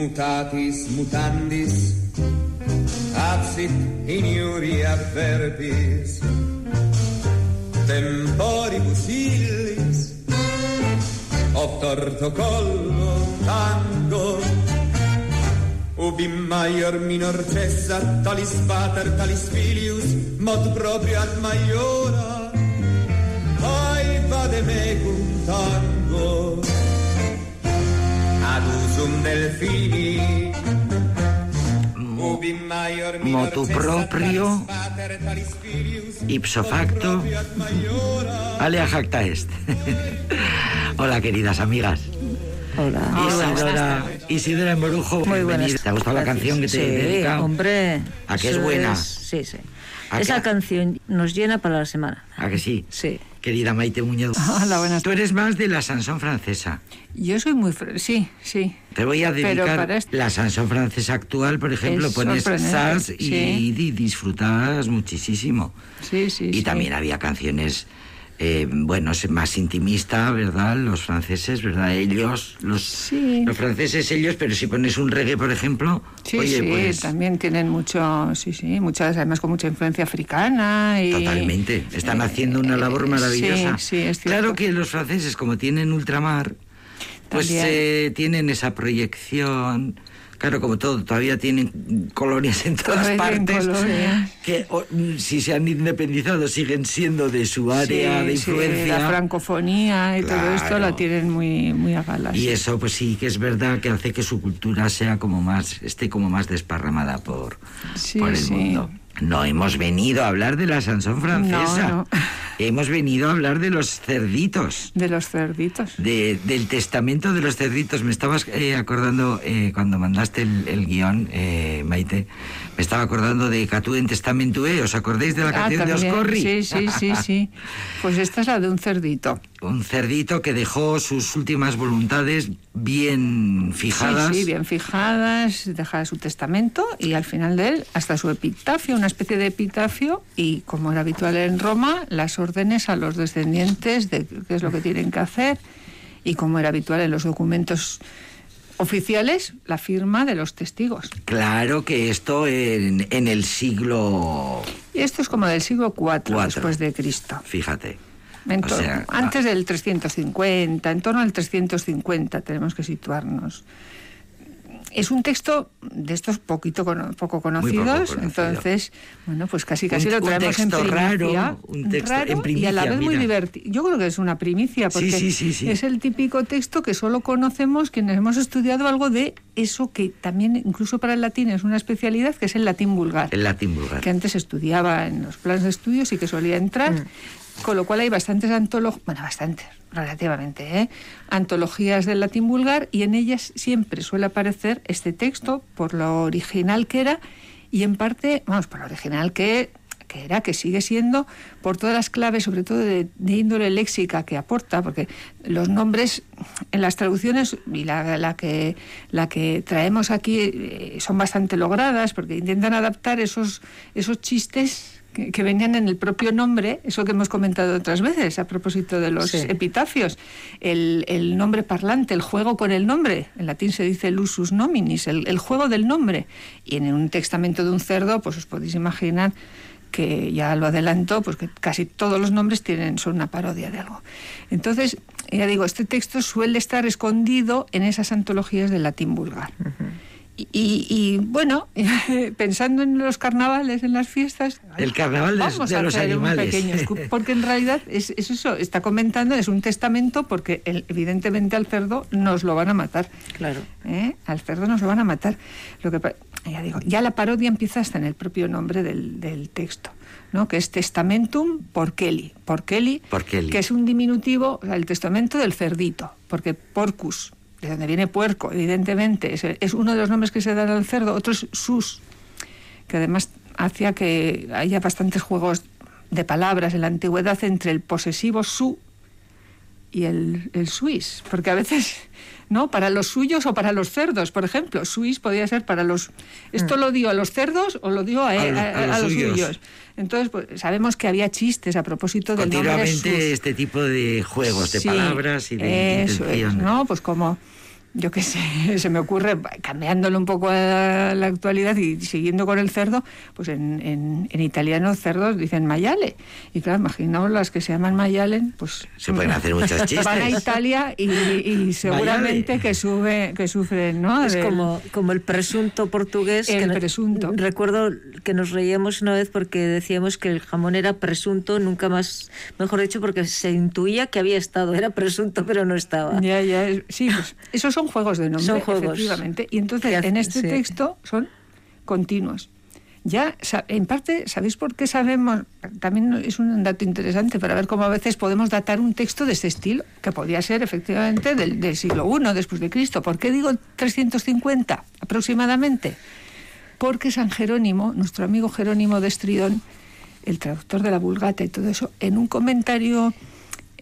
mutatis mutandis, absit in iuria verbis, temporibus illis, obtorto collo tango, ubi maior minor cessa, talis pater, talis filius, mod proprio ad maiora, ai vade mecum tango, usum delfini, Motu proprio, ipso facto, alea jacta est. Hola, queridas amigas. Hola. Isidora, Isidora Morujo, Muy buenas. bienvenida. ¿Te ha gustado la canción que te he sí, dedicado? hombre. ¿A que es buena? sí, sí. ¿A Esa que- canción nos llena para la semana. ¿A que sí? Sí. Querida Maite Muñoz. Hola, buenas Tú eres más de la Sansón francesa. Yo soy muy... fre- Sí, sí. Te voy a dedicar este- la Sansón francesa actual, por ejemplo, Es pones Sars y, sí. y disfrutas muchísimo. Sí, sí, Y sí. también había canciones, eh, bueno, se- más intimista, ¿verdad? Los franceses, ¿verdad? Ellos, los, Sí. los franceses, ellos, pero si pones un reggae, por ejemplo, Sí, oye, sí, pues... también tienen mucho, sí, sí, muchas, además con mucha influencia africana y... Totalmente, están eh, haciendo una labor eh, maravillosa. Sí, sí, es cierto. Claro que los franceses, como tienen ultramar, pues eh, tienen esa proyección. Claro, como todo, todavía tienen colonias en todas Todavía partes que o, si se han independizado siguen siendo de su área Sí, de sí, influencia. la francofonía y todo esto la tienen muy, muy a gala. y sí. eso, pues sí, que es verdad que hace que su cultura sea como más, esté como más desparramada por, Sí, por el sí. mundo. No hemos venido a hablar de la Sansón francesa. No, no. Hemos venido a hablar de los cerditos. De los cerditos. de- del testamento de los cerditos. Me estabas eh, acordando eh, cuando mandaste el, el guion, eh, Maite, me estaba acordando de Catú en Testamentue. ¿Os acordáis de la Ah, canción de. Oscorri? Sí, sí, sí, sí. Pues esta es la de un cerdito. Un cerdito que dejó sus últimas voluntades bien fijadas. Sí, sí, bien fijadas, deja su testamento y al final de él hasta su epitafio, una especie de epitafio y como era habitual en Roma, las órdenes a los descendientes de qué es lo que tienen que hacer y como era habitual en los documentos oficiales, la firma de los testigos. Claro que esto en, en el siglo... Y esto es como del siglo IV Cuatro. después de Cristo. Fíjate. En O to- sea, antes del 350, en torno al 350 tenemos que situarnos. Es un texto de estos poquito cono- poco conocidos, conocido. entonces, bueno, pues casi casi Un- lo un traemos en texto primicia. raro, un texto en raro y a primicia, la vez muy divertido. Yo creo que es una primicia, Sí, porque sí, sí, sí. es el típico texto que solo conocemos quienes hemos estudiado algo de eso que también, incluso para el latín, es una especialidad, que es el latín vulgar El latín vulgar. que antes estudiaba en los planes de estudios y que solía entrar, Mm. Con lo cual hay bastantes antologías, bueno, bastantes, relativamente, ¿eh? antologías del latín vulgar y en ellas siempre suele aparecer este texto por lo original que era y en parte, vamos, por lo original que que era, que sigue siendo, por todas las claves, sobre todo de, de índole léxica que aporta, porque los nombres en las traducciones y la, la que, la que traemos aquí eh, son bastante logradas, porque intentan adaptar esos, esos chistes que, que venían en el propio nombre, eso que hemos comentado otras veces a propósito de los Sí. epitafios, el, el nombre parlante, el juego con el nombre, en latín se dice el usus nominis, el, el juego del nombre, y en un testamento de un cerdo, pues os podéis imaginar que ya lo adelanto, pues que casi todos los nombres tienen, son una parodia de algo. Entonces, ya digo, este texto suele estar escondido en esas antologías del latín vulgar. Y, y- y, bueno, pensando en los carnavales, en las fiestas, El carnaval de, vamos de a los hacer animales. un pequeño scoop, porque en realidad es, es eso, está comentando, es un testamento porque el- evidentemente al cerdo nos lo van a matar. Claro. ¿eh? Al cerdo nos lo van a matar. Lo que ya digo, ya la parodia empieza hasta en el propio nombre del, del texto, ¿no? Que es Testamentum Porkeli, Porkeli, Porkeli. que es un diminutivo, o sea, el testamento del cerdito, porque porcus, de donde viene puerco, evidentemente, es, uno de los nombres que se dan al cerdo, otro es sus, que además hacía que haya bastantes juegos de palabras en la antigüedad entre el posesivo su y el, el suis, porque a veces, ¿no? Para los suyos o para los cerdos, por ejemplo, suis podía ser para los... ¿Esto lo dio a los cerdos o lo dio a, Mm. A a- los- a a los los suyos. suyos? Entonces, pues, sabemos que había chistes a propósito del nombre sus. este tipo de juegos de Sí, palabras y de eso es. ¿no? Pues como yo qué sé, se me ocurre, cambiándolo un poco a la actualidad y siguiendo con el cerdo, pues en, en, en italiano cerdos dicen maiale. Y claro, imaginaos las que se llaman maialen, pues... Se pueden hacer muchos chistes. Van a Italia y, y seguramente que, sube, que sufren, ¿no? Es Del- como, como el presunto portugués. El que no- presunto. Recuerdo que nos reíamos una vez porque decíamos que el jamón era presunto, nunca más, mejor dicho, porque se intuía que había estado. Era presunto, pero no estaba. Ya, ya, sí, pues esos son juegos de nombre, Son juegos. efectivamente. Y entonces hace- en este sí. texto son continuos. Ya, en parte, ¿sabéis por qué sabemos? También es un dato interesante para ver cómo a veces podemos datar un texto de este estilo, que podría ser efectivamente del, del siglo I después de Cristo. ¿Por qué digo 350 aproximadamente? Porque San Jerónimo, nuestro amigo Jerónimo de Estridón, el traductor de la Vulgata y todo eso, en un comentario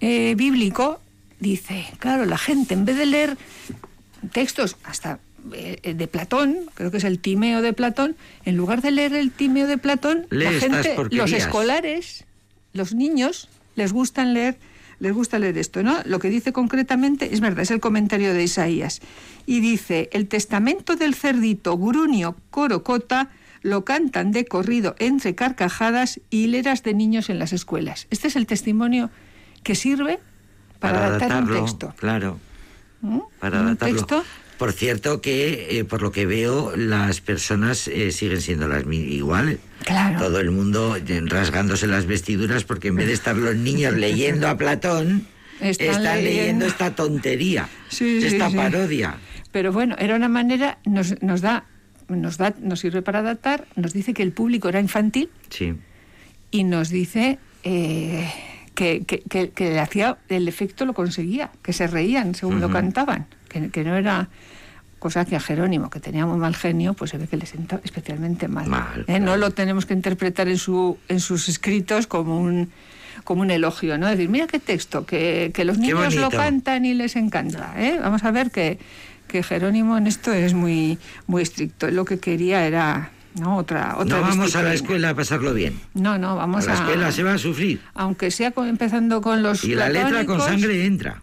eh, bíblico dice, claro, la gente en vez de leer textos hasta eh, de Platón, creo que es el Timeo de Platón, en lugar de leer el Timeo de Platón, la gente, los escolares, los niños, les gustan leer, les gusta leer esto, ¿no? Lo que dice concretamente es verdad, es el comentario de Isaías. Y dice, el testamento del cerdito Grunio Corocota lo cantan de corrido entre carcajadas y hileras de niños en las escuelas. Este es el testimonio que sirve para, adaptar un texto. Claro. Para Un adaptarlo. texto Por cierto que, eh, por lo que veo, las personas eh, siguen siendo las mi- igual. Claro. Todo el mundo eh, rasgándose las vestiduras porque en vez de estar los niños leyendo a Platón, Están están, leyendo... leyendo esta tontería, Sí, esta sí. parodia. Pero bueno, era una manera, nos, nos da, nos da, nos sirve para adaptar, nos dice que el público era infantil Sí. y nos dice eh, que, que, que- que le hacía el efecto lo conseguía, que se reían según lo cantaban, que, que no era cosa que a Jerónimo, que tenía muy mal genio, pues se ve que le sentaba especialmente mal. Mal, ¿eh? No lo tenemos que interpretar en, su, en sus escritos como un como un elogio, ¿no? Decir, mira qué texto, que, que los Qué niños lo cantan y les encanta. ¿eh? Vamos a ver que, que Jerónimo en esto es muy, muy estricto. Lo que quería era ¿no? otra, otra No vamos a la escuela a pasarlo bien. No, no, vamos a la escuela se va a sufrir. Aunque sea con- empezando con los Y la letra con sangre entra.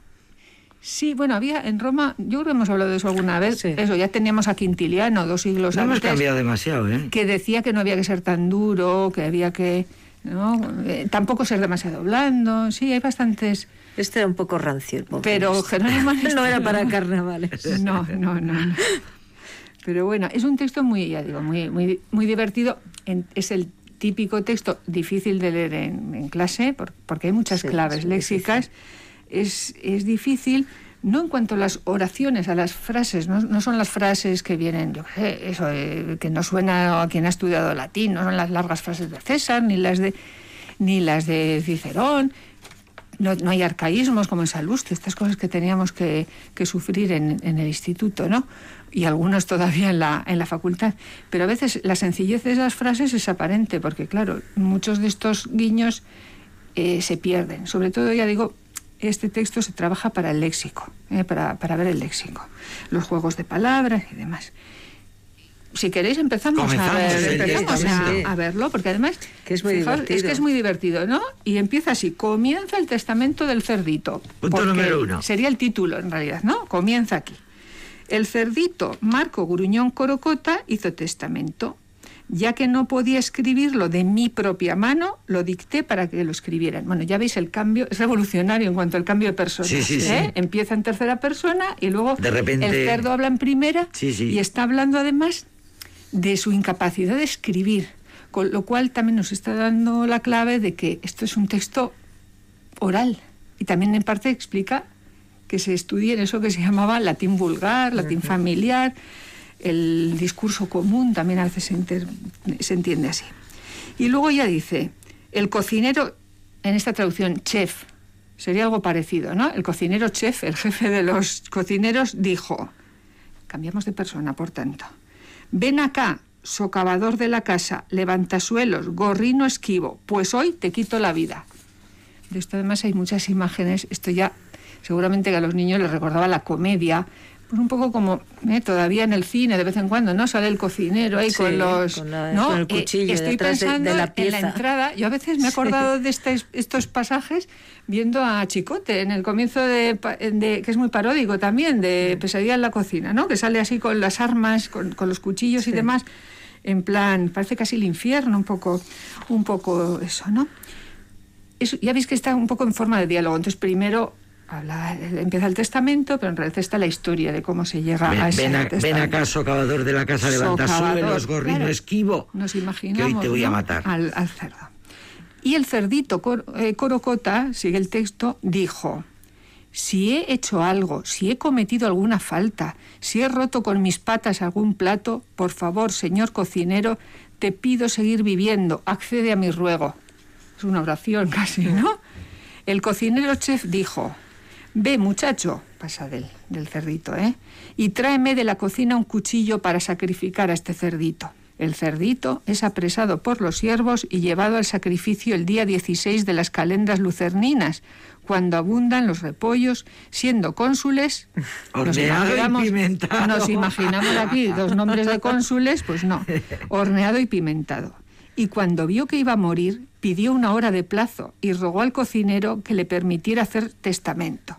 Sí, bueno, había en Roma, yo creo que hemos hablado de eso alguna vez, Sí. eso, ya teníamos a Quintiliano dos siglos No hemos antes, cambiado demasiado, ¿eh? que decía que no había que ser tan duro, que había que ¿no? Eh, tampoco ser demasiado blando, sí, hay bastantes... Este era un poco rancio. el pobre Pero este. Jerónimo no era para carnavales. No, no, no, no. Pero bueno, es un texto muy, ya digo, muy, muy, muy divertido. En- es el típico texto difícil de leer en, en clase por- porque hay muchas Sí, claves es léxicas. Es, es difícil, no en cuanto a las oraciones, a las frases, no, no son las frases que vienen, yo qué sé, eso, eh, que no suena a quien ha estudiado latín, no son las largas frases de César, ni las de, ni las de Cicerón, no, no hay arcaísmos como en Salustio, estas cosas que teníamos que, que sufrir en, en el instituto, ¿no? Y algunos todavía en la, en la facultad. Pero a veces la sencillez de esas frases es aparente, porque claro, muchos de estos guiños eh, se pierden. Sobre todo, ya digo, este texto se trabaja para el léxico, eh, para, para ver el léxico, los juegos de palabras y demás. Si queréis empezamos, a, ver, sí, empezamos a, a verlo, porque además Que es muy fijaos, divertido. Es que es muy divertido, ¿no? Y empieza así, comienza el testamento del cerdito. Punto número uno. Sería el título, en realidad, ¿no? Comienza aquí. El cerdito Marco Gruñón Corocota hizo testamento. Ya que no podía escribirlo de mi propia mano, lo dicté para que lo escribieran. Bueno, ya veis el cambio, es revolucionario en cuanto al cambio de persona. Sí, sí, sí. ¿eh? Empieza en tercera persona y luego De repente- el cerdo habla en primera Sí, sí. y está hablando además de su incapacidad de escribir, con lo cual también nos está dando la clave de que esto es un texto oral y también en parte explica que se estudie en eso que se llamaba latín vulgar, latín familiar, el discurso común también a veces se, entiende así. Y luego ya dice, el cocinero, en esta traducción, chef, sería algo parecido, ¿no? El cocinero chef, el jefe de los cocineros, dijo, cambiamos de persona, por tanto, ven acá, socavador de la casa, levantasuelos, gorrino esquivo, pues hoy te quito la vida. De esto además hay muchas imágenes, esto ya seguramente que a los niños les recordaba la comedia, pues un poco como eh, todavía en el cine de vez en cuando, ¿no? Sale el cocinero ahí Sí, con los... con la- ¿no? con el Eh, cuchillo estoy detrás de- de pensando la en la entrada. Yo a veces me he acordado de estes- estos pasajes viendo a Chicote en el comienzo de, de- que es muy paródico también, de Pesadilla en la cocina, ¿no? Que sale así con las armas, con, con los cuchillos y demás, en plan, parece casi el infierno, un poco, un poco eso, ¿no? Eso, ya veis que está un poco en forma de diálogo. Entonces, primero habla- empieza el testamento, pero en realidad está la historia de cómo se llega a Ven, ese ven, a- ven testamento. acá, socavador de la casa, levanta Socavador, suelos, gorrino claro. esquivo. Nos que imaginamos hoy te voy a ¿no? matar. Al, al cerdo. Y el cerdito Cor- eh, Corocota, sigue el texto, dijo, si he hecho algo, si he cometido alguna falta, si he roto con mis patas algún plato, por favor, señor cocinero, te pido seguir viviendo, accede a mi ruego. Es una oración casi, ¿no? El cocinero chef dijo, ve muchacho, pasa del, del cerdito, ¿eh? Y tráeme de la cocina un cuchillo para sacrificar a este cerdito. El cerdito es apresado por los siervos y llevado al sacrificio el día 16 de las calendas lucerninas, cuando abundan los repollos, siendo cónsules. nos Horneado y pimentado. Nos imaginamos aquí dos nombres de cónsules, pues no, horneado y pimentado. Y cuando vio que iba a morir, pidió una hora de plazo y rogó al cocinero que le permitiera hacer testamento.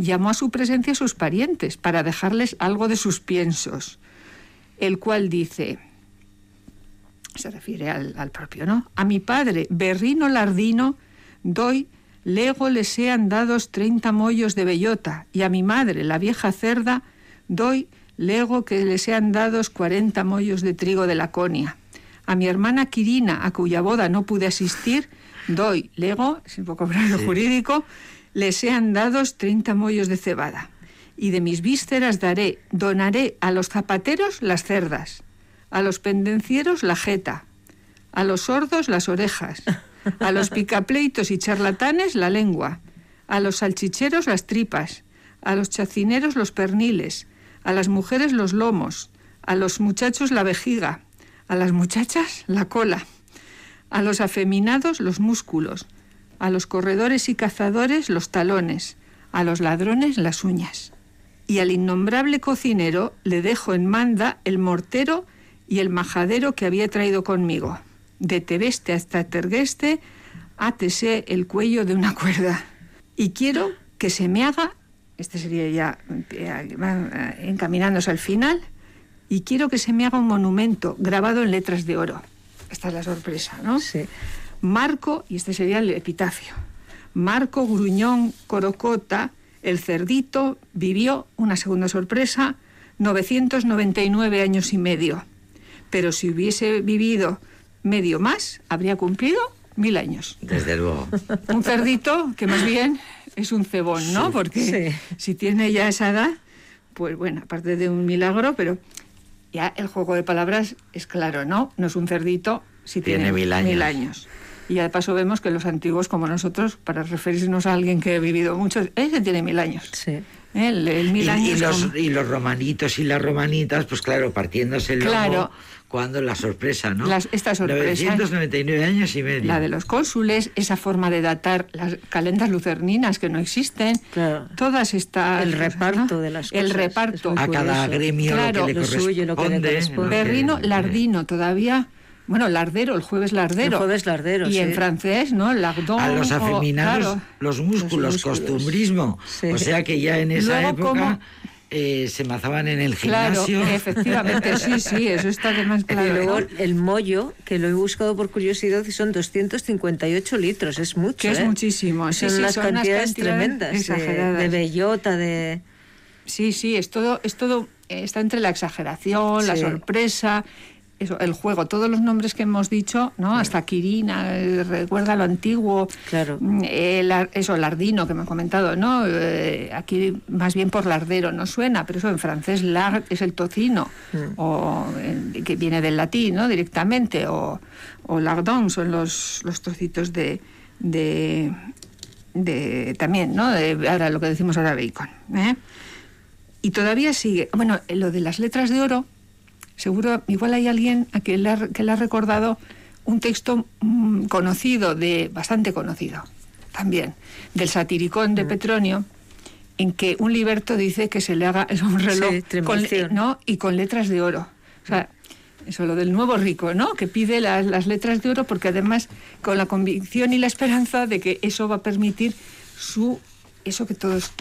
Llamó a su presencia a sus parientes para dejarles algo de sus piensos, el cual dice, se refiere al, al propio, ¿no? A mi padre, Berrino Lardino, doy, lego le sean dados treinta mollos de bellota, y a mi madre, la vieja cerda, doy, lego que le sean dados cuarenta mollos de trigo de Laconia. A mi hermana Quirina, a cuya boda no pude asistir, doy, lego, es un poco breve jurídico, le sean dados treinta mollos de cebada. Y de mis vísceras daré, donaré a los zapateros las cerdas, a los pendencieros la jeta, a los sordos las orejas, a los picapleitos y charlatanes la lengua, a los salchicheros las tripas, a los chacineros los perniles, a las mujeres los lomos, a los muchachos la vejiga, a las muchachas la cola, a los afeminados los músculos, a los corredores y cazadores los talones, a los ladrones las uñas. Y al innombrable cocinero le dejo en manda el mortero y el majadero que había traído conmigo. De Tebeste hasta Tergueste, átese el cuello de una cuerda. Y quiero que se me haga, este sería ya eh, eh, encaminándose al final, y quiero que se me haga un monumento grabado en letras de oro. Esta es la sorpresa, ¿no? Sí. Marco, y este sería el epitafio, Marco Gruñón Corocota, el cerdito, vivió una segunda sorpresa, 999 años y medio. Pero si hubiese vivido medio más, habría cumplido mil años. Desde luego. Un cerdito que más bien es un cebón, ¿no? Porque Sí. si tiene ya esa edad, pues bueno, aparte de un milagro, pero ya el juego de palabras es claro, ¿no? No es un cerdito si tiene, Tiene mil años. años. Y ya de paso vemos que los antiguos, como nosotros, para referirnos a alguien que ha vivido mucho, ese tiene mil años. Sí. ¿Eh? El, el mil Y, y los, como- y los romanitos y las romanitas, pues claro, partiéndose el lomo Claro. cuando la sorpresa, ¿no? Las- esta sorpresa. 999 años y medio. La de los cónsules, esa forma de datar las calendas lucerninas que no existen, Claro. todas estas... El reparto ¿no? de las El cosas, reparto. es a cada gremio Claro, lo que le lo suyo, lo que le corresponde. corresponde. Berrino lardino, todavía... Bueno, lardero, el jueves lardero. El jueves lardero, Y en francés, ¿no? Lardon. A los o- afeminados, claro. los músculos, músculos. costumbrismo. Sí. O sea que ya en esa Luego, época eh, se mazaban en el Claro, gimnasio. efectivamente, sí, sí, eso está además claro. y luego el mollo, que lo he buscado por curiosidad, y son 258 litros, es mucho. Que es ¿eh? muchísimo, sí, son sí, unas son unas cantidades tremendas. de- exageradas. De, bellota, de. Sí, sí, es todo, es todo, eh, está entre la exageración, la sorpresa, eso, el juego, todos los nombres que hemos dicho, ¿no? Hasta Quirina, eh, recuerda lo antiguo. Claro. Mm, eh, eso, lardino que me ha comentado, ¿no? Eh, aquí más bien por lardero no suena, pero eso en francés lard es el tocino, o eh, que viene del latín, ¿no? Directamente, o, o lardon son los, los trocitos de, de, de también, ¿no? De, ahora lo que decimos ahora bacon, ¿eh? Y todavía sigue. Bueno, lo de las letras de oro, seguro, igual hay alguien a quien le ha, que le ha recordado un texto mm, conocido, de bastante conocido también, del satiricón de Petronio, en que un liberto dice que se le haga un reloj Sí, con. ¿no? y con letras de oro. O sea, eso lo del nuevo rico, ¿no? Que pide las, las letras de oro porque además con la convicción y la esperanza de que eso va a permitir su eso que todos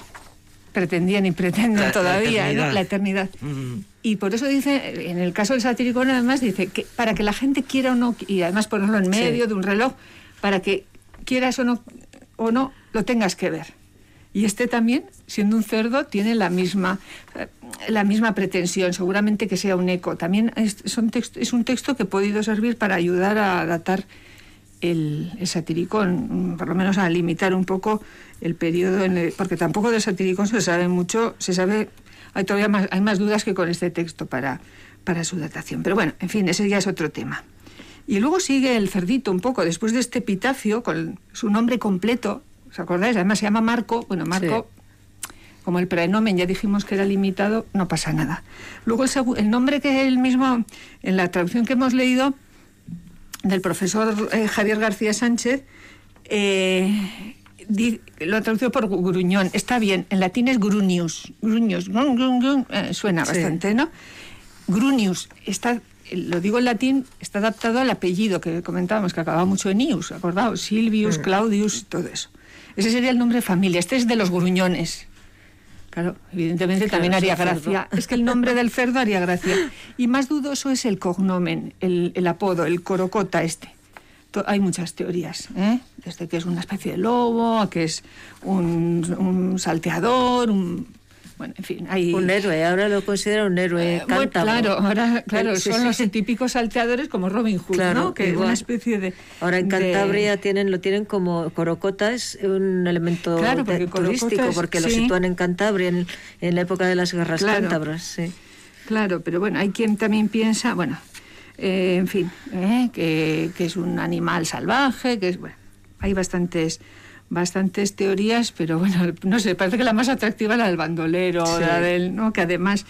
pretendían y pretenden La- la todavía, ¿no? eternidad. La eternidad. Mm. Y por eso dice, en el caso del satiricón además dice que para que la gente quiera o no, y además ponerlo en medio de un reloj, para que quieras o no, o no, lo tengas que ver. Y este también, siendo un cerdo, tiene la misma, eh, la misma pretensión, seguramente que sea un eco. También es, son text- es un texto que ha podido servir para ayudar a datar el, el satiricón, mm, por lo menos a limitar un poco el periodo, en el- porque tampoco del satiricón se sabe mucho, se sabe, hay todavía más, hay más dudas que con este texto para, para su datación. Pero bueno, en fin, ese ya es otro tema. Y luego sigue el cerdito un poco, después de este epitafio, con su nombre completo, ¿os acordáis? Además se llama Marco, bueno, Marco, como el prenomen ya dijimos que era limitado, no pasa nada. Luego el, el nombre que él mismo, en la traducción que hemos leído, del profesor eh, Javier García Sánchez, eh, di- lo ha traducido por gruñón. Está bien, en latín es grunius. Grunius, grun, grun, grun, eh, suena Sí. bastante, ¿no? Grunius, está, lo digo en latín, está adaptado al apellido que comentábamos, que acababa mucho en ius, acordaos, Silvius, Claudius, todo eso. Ese sería el nombre de familia. Este es de los gruñones. Claro, evidentemente Claro, también haría cerdo. gracia. Es que el nombre del cerdo haría gracia. Y más dudoso es el cognomen, el, el apodo, el corocota este. Hay muchas teorías, ¿eh? desde que es una especie de lobo, a que es un, un salteador, un... Bueno, en fin, hay... Un héroe, ahora lo considera un héroe Eh, bueno, cántabro. claro, ahora claro, Sí, son sí. los típicos salteadores como Robin Hood, Claro, ¿no? Que igual. una especie de... Ahora en de- Cantabria tienen, lo tienen como Corocota, es un elemento Claro, porque turístico, es- porque lo sitúan en Cantabria en, en la época de las guerras Claro. cántabras. Sí. Claro, pero bueno, hay quien también piensa, bueno, eh, en fin, eh, que, que es un animal salvaje, que es, bueno, hay bastantes bastantes teorías, pero bueno, no sé, parece que la más atractiva es la del bandolero, Sí. la del, ¿no? Que además,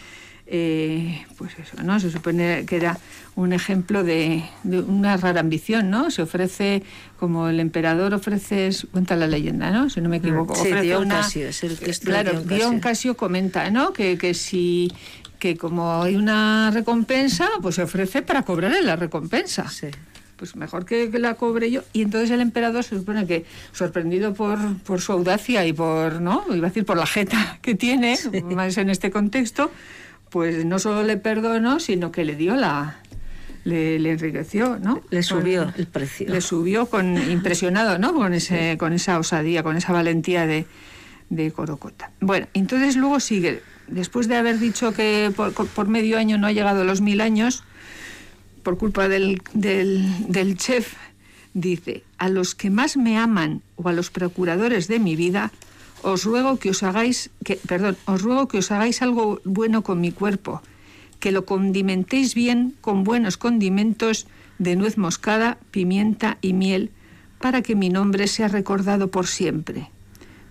eh, pues eso, ¿no? Se supone que era un ejemplo de, de una rara ambición, ¿no? Se ofrece, como el emperador ofrece, cuenta la leyenda, ¿no? Si no me equivoco. Sí, ofrece Dion una- Casio, es el de Claro, Dion Dion Casio. Casio comenta, ¿no? Que, que si que como hay una recompensa, pues se ofrece para cobrarle la recompensa. Sí. Pues mejor que, que la cobre yo. Y entonces el emperador se supone que, sorprendido por, por su audacia y por, ¿no? Iba a decir por la jeta que tiene, más en este contexto, pues no solo le perdonó, sino que le dio la. Le, le enriqueció, ¿no? Le subió Con- el precio. Le subió con impresionado, ¿no? Con ese, con esa osadía, con esa valentía de, de Corocota. Bueno, entonces luego sigue, después de haber dicho que por, por medio año no ha llegado a los mil años, por culpa del, del, chef, dice, a los que más me aman o a los procuradores de mi vida, os ruego que os hagáis, que, perdón, os ruego que os hagáis algo bueno con mi cuerpo, que lo condimentéis bien con buenos condimentos de nuez moscada, pimienta y miel, para que mi nombre sea recordado por siempre.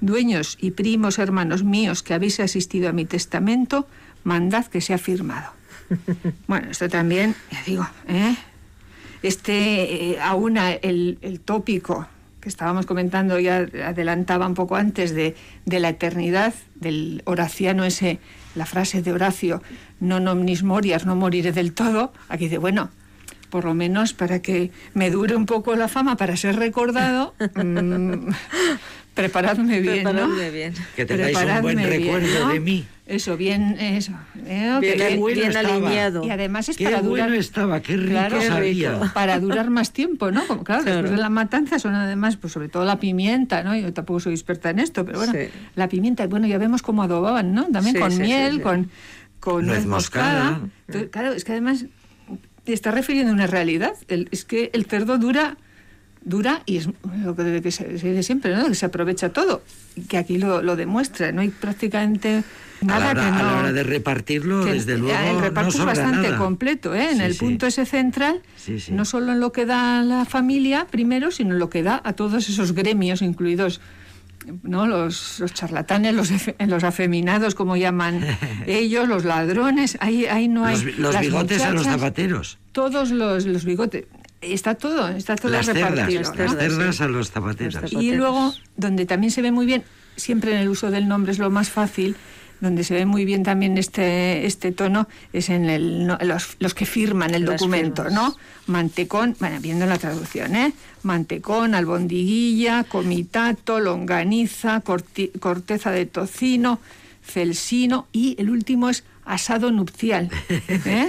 Dueños y primos hermanos míos que habéis asistido a mi testamento, mandad que sea firmado. Bueno, esto también, ya digo, ¿eh? Este eh, aúna el, el tópico que estábamos comentando, ya adelantaba un poco antes, de, de la eternidad, del horaciano ese, la frase de Horacio, non omnis morias, no moriré del todo. Aquí dice, bueno, por lo menos para que me dure un poco la fama, para ser recordado, mm, preparadme bien, ¿no? Preparadme bien. Que tengáis un buen bien, recuerdo ¿no? de mí. Eso, bien, eso. ¿eh? Bien, Que- bueno bien estaba. alineado. y además es Qué para durar. bueno estaba, qué rico Claro, sabía. Para durar más tiempo, ¿no? Como, claro, Claro. después de la matanza son además, pues sobre todo la pimienta, ¿no? Yo tampoco soy experta en esto, pero bueno, Sí. la pimienta, bueno, ya vemos cómo adobaban, ¿no? También Sí, con sí, miel, sí. con, con Nuez nuez moscada. moscada. Entonces, claro, es que además te está refiriendo a una realidad. El- es que el cerdo dura dura y es lo que, que se, se dice siempre, ¿no? Que se aprovecha todo. Y que aquí lo, lo demuestra. No hay prácticamente A la, nada hora, que a no... la hora de repartirlo, que desde luego, el reparto no es bastante nada. completo, ¿eh? en Sí, el sí. punto ese central, Sí, sí. no solo en lo que da la familia primero, sino en lo que da a todos esos gremios, incluidos ¿no? los, los charlatanes, los, los afeminados, como llaman ellos, los ladrones, ahí, ahí no hay... Los, los bigotes a los zapateros. Todos los, los bigotes. Está todo, está todo Las cerdas, repartido. las ¿no? cerdas a los zapateros. Y luego, donde también se ve muy bien, siempre en el uso del nombre es lo más fácil, donde se ve muy bien también este, este tono, es en el, no, los, los que firman el Las documento, firmas. ¿no? Mantecón, bueno, viendo la traducción, ¿eh? Mantecón, albondiguilla, comitato, longaniza, corti- corteza de tocino, celsino y el último es asado nupcial. ¿eh?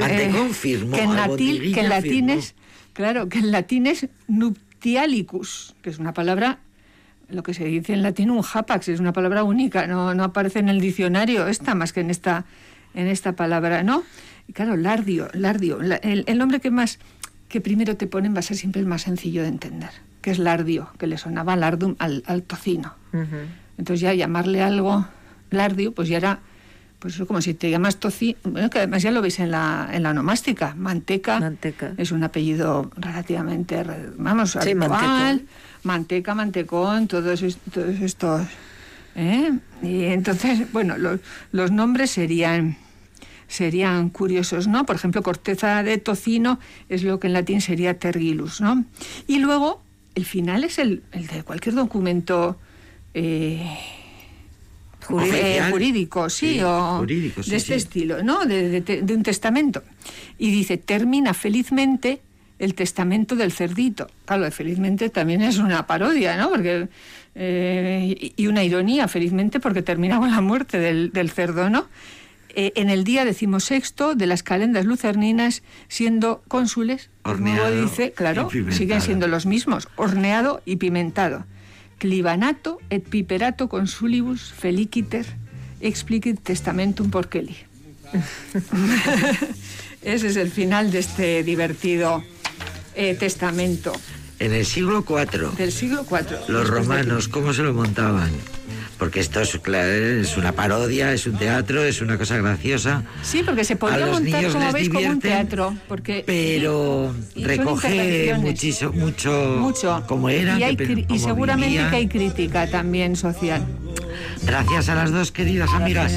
Mantecón Eh, firmó, que en latín, que en latín es, claro, que en latín es nuptialicus, que es una palabra lo que se dice en latín un hapax, es una palabra única, no, no aparece en el diccionario esta más que en esta, en esta palabra, ¿no? Y claro, lardio, lardio, la- el, el nombre que más, que primero te ponen va a ser siempre el más sencillo de entender, que es lardio, que le sonaba lardum al, al tocino. Entonces ya llamarle algo lardio, pues ya era, pues como si te llamas tocino, bueno, que además ya lo veis en la, en la onomástica, manteca, Manteca. es un apellido relativamente, re- vamos, Sí, habitual. Manteca, mantecón, todos, todos estos, ¿eh? Y entonces, bueno, los, los nombres serían serían curiosos, ¿no? Por ejemplo, corteza de tocino es lo que en latín sería tergilus, ¿no? Y luego, el final es el, el de cualquier documento eh, Oficial. eh, jurídico, sí, Sí, o jurídico, sí, de este sí. estilo, ¿no? De, de- de un testamento. Y dice, termina felizmente el testamento del cerdito. Claro, felizmente también es una parodia, ¿no? Porque, eh, y una ironía, felizmente, porque termina con la muerte del, del cerdo, ¿no? Eh, en el día decimosexto de las calendas lucerninas, siendo cónsules, Horneado dice, claro, siguen siendo los mismos, horneado y pimentado. Clibanato et piperato consulibus feliciter explicit testamentum porqueli. Ese es el final de este divertido eh, testamento En el siglo IV, del siglo IV. los romanos, ¿cómo se lo montaban? Porque esto es, claro, es una parodia, es un teatro, es una cosa graciosa. Sí, porque se A podría los montar, niños como veis, como un teatro. Porque, Pero y recoge muchiso, mucho, mucho. como era, y, hay que- cri- y seguramente que hay crítica también social. Gracias a las dos queridas amigas.